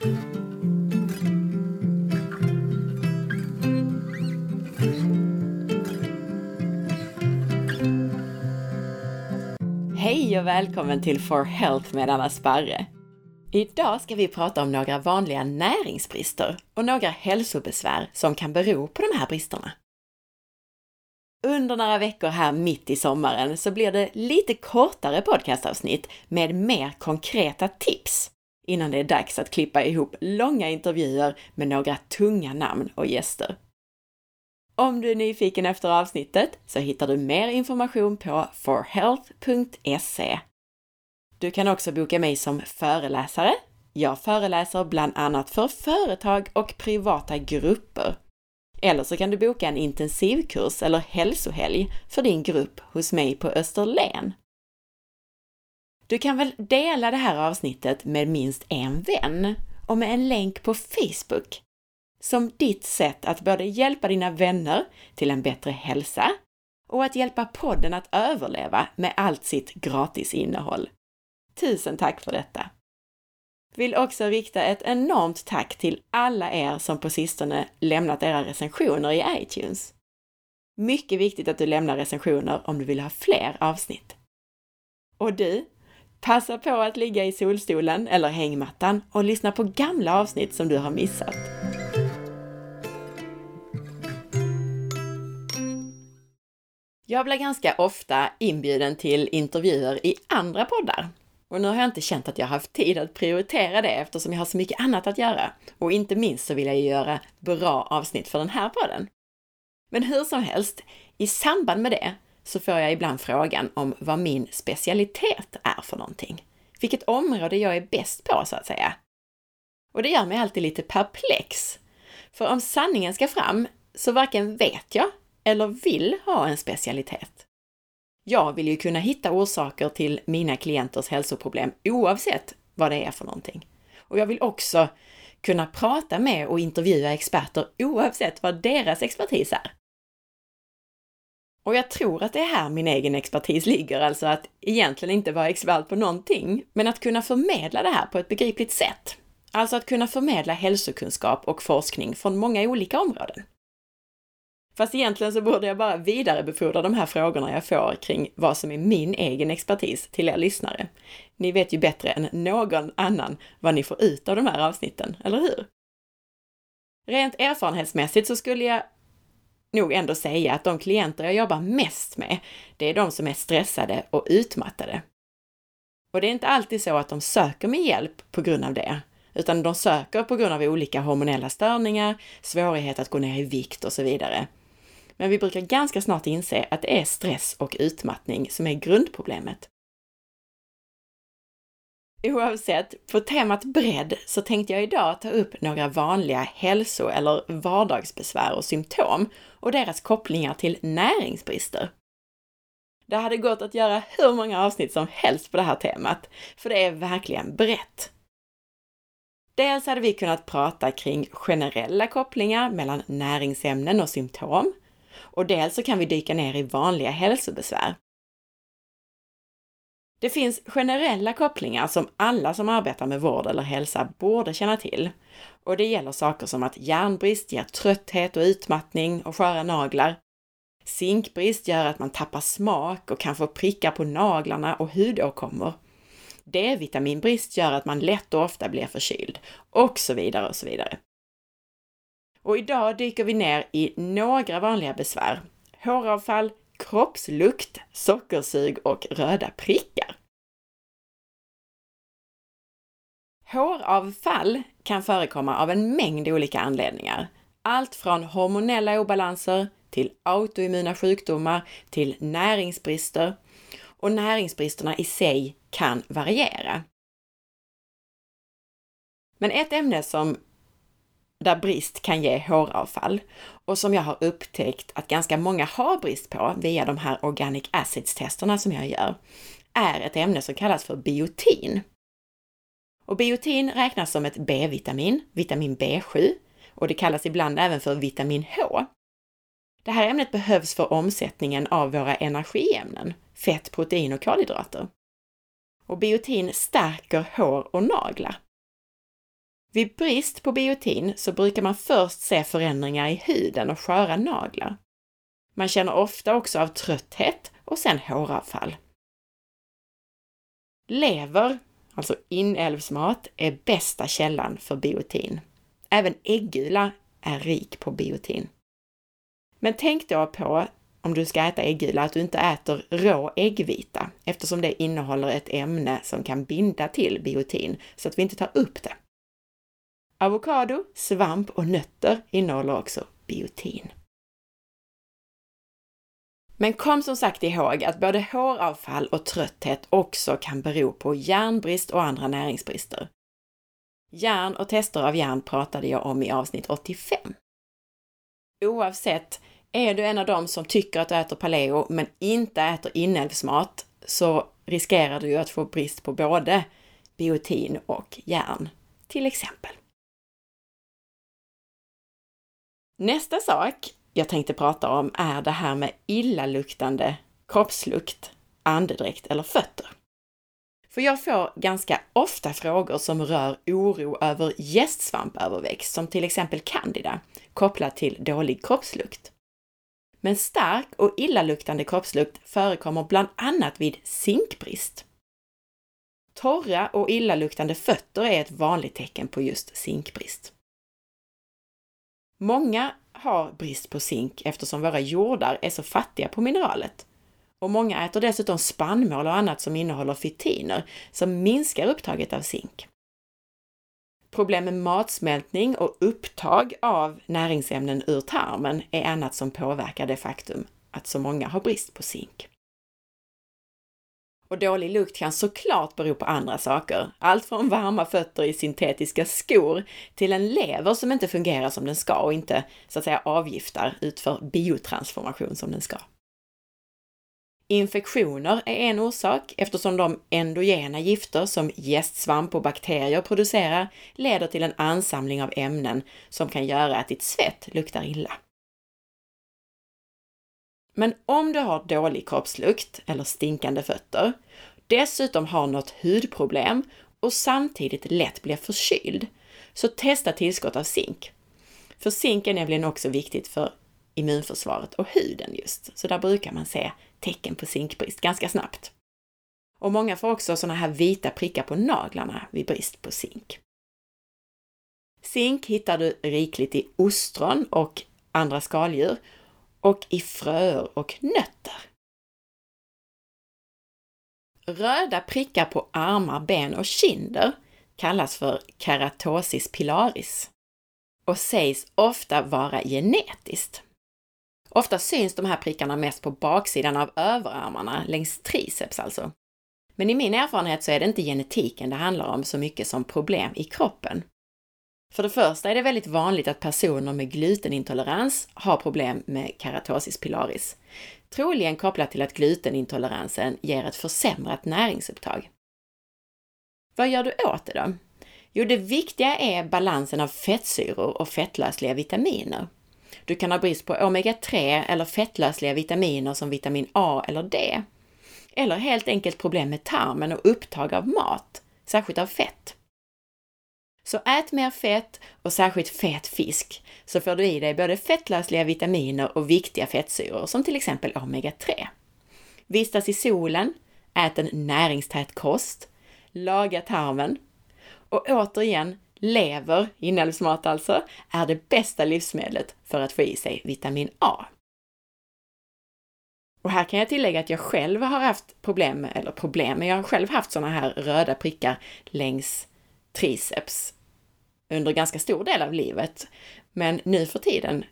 Hej och välkommen till For Health med Anna Sparre! Idag ska vi prata om några vanliga näringsbrister och några hälsobesvär som kan bero på de här bristerna. Under några veckor här mitt i sommaren så blir det lite kortare podcastavsnitt med mer konkreta tips innan det är dags att klippa ihop långa intervjuer med några tunga namn och gäster. Om du är nyfiken efter avsnittet så hittar du mer information på forhealth.se. Du kan också boka mig som föreläsare. Jag föreläser bland annat för företag och privata grupper. Eller så kan du boka en intensivkurs eller hälsohelg för din grupp hos mig på Österlen. Du kan väl dela det här avsnittet med minst en vän och med en länk på Facebook som ditt sätt att både hjälpa dina vänner till en bättre hälsa och att hjälpa podden att överleva med allt sitt gratis innehåll. Tusen tack för detta! Vill också rikta ett enormt tack till alla er som på sistone lämnat era recensioner i iTunes. Mycket viktigt att du lämnar recensioner om du vill ha fler avsnitt. Och du, passa på att ligga i solstolen eller hängmattan och lyssna på gamla avsnitt som du har missat. Jag blir ganska ofta inbjuden till intervjuer i andra poddar. Och nu har jag inte känt att jag haft tid att prioritera det eftersom jag har så mycket annat att göra. Och inte minst så vill jag ju göra bra avsnitt för den här podden. Men hur som helst, i samband med det så får jag ibland frågan om vad min specialitet är för någonting. Vilket område jag är bäst på, så att säga. Och det gör mig alltid lite perplex. För om sanningen ska fram så varken vet jag eller vill ha en specialitet. Jag vill ju kunna hitta orsaker till mina klienters hälsoproblem oavsett vad det är för någonting. Och jag vill också kunna prata med och intervjua experter oavsett vad deras expertis är. Och jag tror att det är här min egen expertis ligger, alltså att egentligen inte vara expert på någonting, men att kunna förmedla det här på ett begripligt sätt. Alltså att kunna förmedla hälsokunskap och forskning från många olika områden. Fast egentligen så borde jag bara vidarebefordra de här frågorna jag får kring vad som är min egen expertis till er lyssnare. Ni vet ju bättre än någon annan vad ni får ut av de här avsnitten, eller hur? Rent erfarenhetsmässigt så skulle jag nog ändå säga att de klienter jag jobbar mest med, det är de som är stressade och utmattade. Och det är inte alltid så att de söker min hjälp på grund av det, utan de söker på grund av olika hormonella störningar, svårighet att gå ner i vikt och så vidare. Men vi brukar ganska snart inse att det är stress och utmattning som är grundproblemet. Oavsett, på temat bredd så tänkte jag idag ta upp några vanliga hälso eller vardagsbesvär och symptom och deras kopplingar till näringsbrister. Det hade gått att göra hur många avsnitt som helst på det här temat, för det är verkligen brett. Dels hade vi kunnat prata kring generella kopplingar mellan näringsämnen och symptom, och dels så kan vi dyka ner i vanliga hälsobesvär. Det finns generella kopplingar som alla som arbetar med vård eller hälsa borde känna till. Och det gäller saker som att järnbrist ger trötthet och utmattning och sköra naglar. Zinkbrist gör att man tappar smak och kan få prickar på naglarna och hudåkommor. D-vitaminbrist gör att man lätt och ofta blir förkyld och så vidare och så vidare. Och idag dyker vi ner i några vanliga besvär. Håravfall, kroppslukt, sockersug och röda prickar. Håravfall kan förekomma av en mängd olika anledningar. Allt från hormonella obalanser till autoimmuna sjukdomar till näringsbrister. Och näringsbristerna i sig kan variera. Men ett ämne som där brist kan ge håravfall och som jag har upptäckt att ganska många har brist på via de här organic acids-testerna som jag gör, är ett ämne som kallas för biotin. Och biotin räknas som ett B-vitamin, vitamin B7, och det kallas ibland även för vitamin H. Det här ämnet behövs för omsättningen av våra energiämnen, fett, protein och kolhydrater. Och biotin stärker hår och naglar. Vid brist på biotin så brukar man först se förändringar i huden och sköra naglar. Man känner ofta också av trötthet och sen håravfall. Lever, alltså inälvsmat, är bästa källan för biotin. Även äggula är rik på biotin. Men tänk då på, om du ska äta äggula, att du inte äter rå äggvita eftersom det innehåller ett ämne som kan binda till biotin så att vi inte tar upp det. Avokado, svamp och nötter innehåller också biotin. Men kom som sagt ihåg att både håravfall och trötthet också kan bero på järnbrist och andra näringsbrister. Järn och tester av järn pratade jag om i avsnitt 85. Oavsett, är du en av dem som tycker att du äter paleo men inte äter inälvsmat så riskerar du ju att få brist på både biotin och järn, till exempel. Nästa sak jag tänkte prata om är det här med illaluktande kroppslukt, andedräkt eller fötter. För jag får ganska ofta frågor som rör oro över gästsvampöverväxt, som till exempel candida, kopplat till dålig kroppslukt. Men stark och illaluktande kroppslukt förekommer bland annat vid zinkbrist. Torra och illaluktande fötter är ett vanligt tecken på just zinkbrist. Många har brist på zink eftersom våra jordar är så fattiga på mineralet. Och många äter dessutom spannmål och annat som innehåller fitiner som minskar upptaget av zink. Problem med matsmältning och upptag av näringsämnen ur tarmen är annat som påverkar det faktum att så många har brist på zink. Och dålig lukt kan såklart bero på andra saker. Allt från varma fötter i syntetiska skor till en lever som inte fungerar som den ska och inte så att säga avgiftar, utför biotransformation som den ska. Infektioner är en orsak eftersom de endogena gifter som gästsvamp och bakterier producerar leder till en ansamling av ämnen som kan göra att ditt svett luktar illa. Men om du har dålig kroppslukt eller stinkande fötter, dessutom har något hudproblem och samtidigt lätt blir förkyld, så testa tillskott av zink. För zink är nämligen också viktigt för immunförsvaret och huden just, så där brukar man se tecken på zinkbrist ganska snabbt. Och många får också sådana här vita prickar på naglarna vid brist på zink. Zink hittar du rikligt i ostron och andra skaldjur och i fröer och nötter. Röda prickar på armar, ben och kinder kallas för keratosis pilaris och sägs ofta vara genetiskt. Ofta syns de här prickarna mest på baksidan av överarmarna, längs triceps alltså. Men i min erfarenhet så är det inte genetiken det handlar om så mycket som problem i kroppen. För det första är det väldigt vanligt att personer med glutenintolerans har problem med keratosis pilaris. Troligen kopplat till att glutenintoleransen ger ett försämrat näringsupptag. Vad gör du åt det då? Jo, det viktiga är balansen av fettsyror och fettlösliga vitaminer. Du kan ha brist på omega-3 eller fettlösliga vitaminer som vitamin A eller D. Eller helt enkelt problem med tarmen och upptag av mat, särskilt av fett. Så ät mer fett och särskilt fet fisk så får du i dig både fettlösliga vitaminer och viktiga fettsyror som till exempel omega-3. Vistas i solen, ät en näringstät kost, laga tarmen och återigen, lever, inälvsmat alltså, är det bästa livsmedlet för att få i sig vitamin A. Och här kan jag tillägga att jag själv har haft problem, eller problem, men jag har själv haft sådana här röda prickar längs triceps under ganska stor del av livet. Men nu för tiden,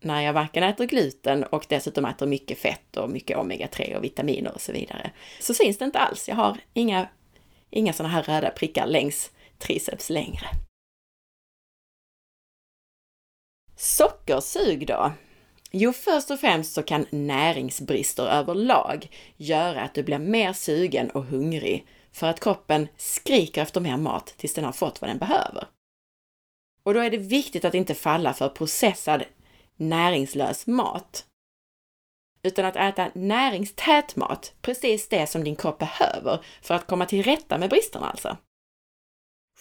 när jag varken äter gluten och dessutom äter mycket fett och mycket omega-3 och vitaminer och så vidare, så syns det inte alls. Jag har inga, inga sådana här röda prickar längs triceps längre. Sockersug då? Jo, först och främst så kan näringsbrister överlag göra att du blir mer sugen och hungrig för att kroppen skriker efter mer mat tills den har fått vad den behöver. Och då är det viktigt att inte falla för processad näringslös mat. Utan att äta näringstät mat, precis det som din kropp behöver för att komma till rätta med bristerna alltså.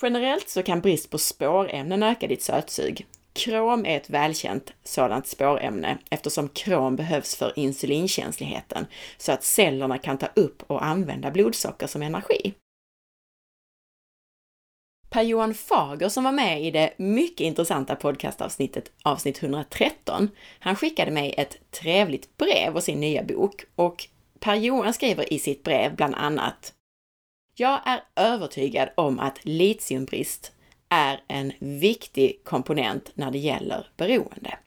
Generellt så kan brist på spårämnen öka ditt sötsug. Krom är ett välkänt sådant spårämne eftersom krom behövs för insulinkänsligheten så att cellerna kan ta upp och använda blodsocker som energi. Per-Johan Fager som var med i det mycket intressanta podcastavsnittet, avsnitt 113, han skickade mig ett trevligt brev och sin nya bok och Per-Johan skriver i sitt brev bland annat Jag är övertygad om att litiumbrist är en viktig komponent när det gäller beroende.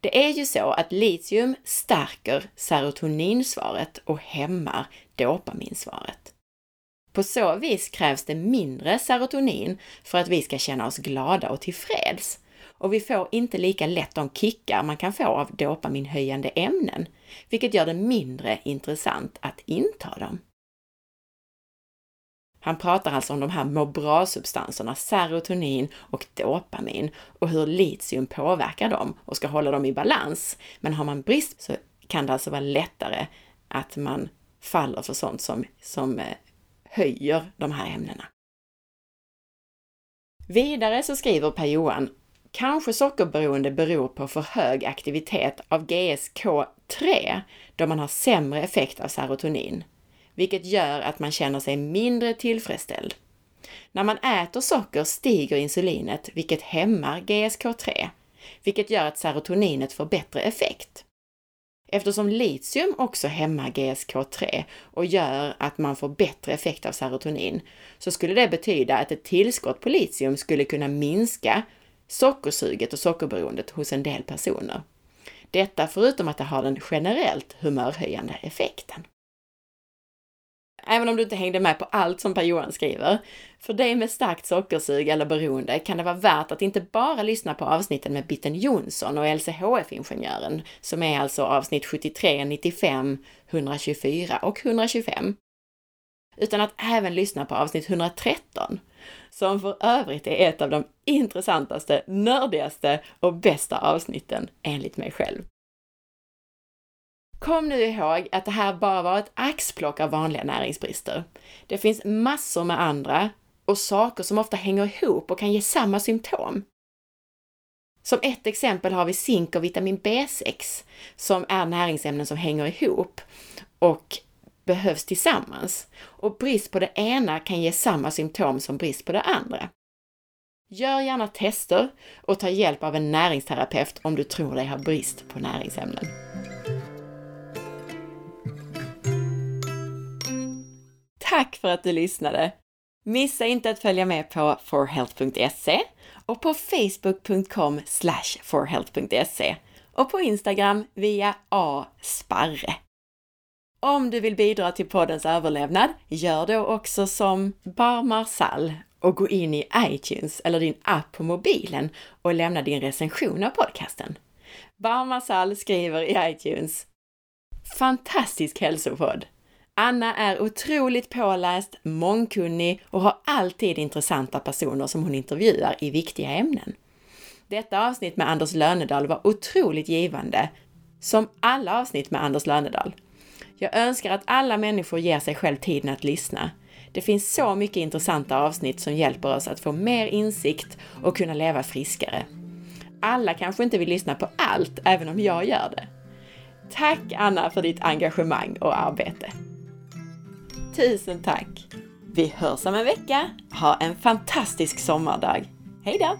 Det är ju så att litium stärker serotoninsvaret och hämmar dopaminsvaret. På så vis krävs det mindre serotonin för att vi ska känna oss glada och tillfreds. Och vi får inte lika lätt de kickar man kan få av dopaminhöjande ämnen, vilket gör det mindre intressant att inta dem. Han pratar alltså om de här må bra-substanserna serotonin och dopamin och hur litium påverkar dem och ska hålla dem i balans. Men har man brist så kan det alltså vara lättare att man faller för sånt som, som eh, höjer de här ämnena. Vidare så skriver Per-Johan Kanske sockerberoende beror på för hög aktivitet av GSK3 då man har sämre effekt av serotonin, vilket gör att man känner sig mindre tillfredsställd. När man äter socker stiger insulinet, vilket hämmar GSK3, vilket gör att serotoninet får bättre effekt. Eftersom litium också hämmar GSK3 och gör att man får bättre effekt av serotonin, så skulle det betyda att ett tillskott på litium skulle kunna minska sockersuget och sockerberoendet hos en del personer. Detta förutom att det har den generellt humörhöjande effekten. Även om du inte hängde med på allt som Per-Johan skriver, för dig med starkt sockersug eller beroende kan det vara värt att inte bara lyssna på avsnitten med Bitten Jonsson och LCHF-ingenjören, som är alltså avsnitt 73, 95, 124 och 125, utan att även lyssna på avsnitt 113, som för övrigt är ett av de intressantaste, nördigaste och bästa avsnitten enligt mig själv. Kom nu ihåg att det här bara var ett axplock av vanliga näringsbrister. Det finns massor med andra och saker som ofta hänger ihop och kan ge samma symptom. Som ett exempel har vi zink och vitamin B6 som är näringsämnen som hänger ihop och behövs tillsammans. Och brist på det ena kan ge samma symptom som brist på det andra. Gör gärna tester och ta hjälp av en näringsterapeut om du tror dig ha brist på näringsämnen. Tack för att du lyssnade! Missa inte att följa med på forhealth.se och på facebook.com forhealth.se och på Instagram via asparre. Om du vill bidra till poddens överlevnad, gör då också som Bar Marsall och gå in i iTunes eller din app på mobilen och lämna din recension av podcasten. Bar Marsall skriver i iTunes Fantastisk hälsopodd! Anna är otroligt påläst, mångkunnig och har alltid intressanta personer som hon intervjuar i viktiga ämnen. Detta avsnitt med Anders Lönedal var otroligt givande, som alla avsnitt med Anders Lönedal. Jag önskar att alla människor ger sig själv tiden att lyssna. Det finns så mycket intressanta avsnitt som hjälper oss att få mer insikt och kunna leva friskare. Alla kanske inte vill lyssna på allt, även om jag gör det. Tack Anna för ditt engagemang och arbete! Tusen tack! Vi hörs om en vecka. Ha en fantastisk sommardag. Hej då!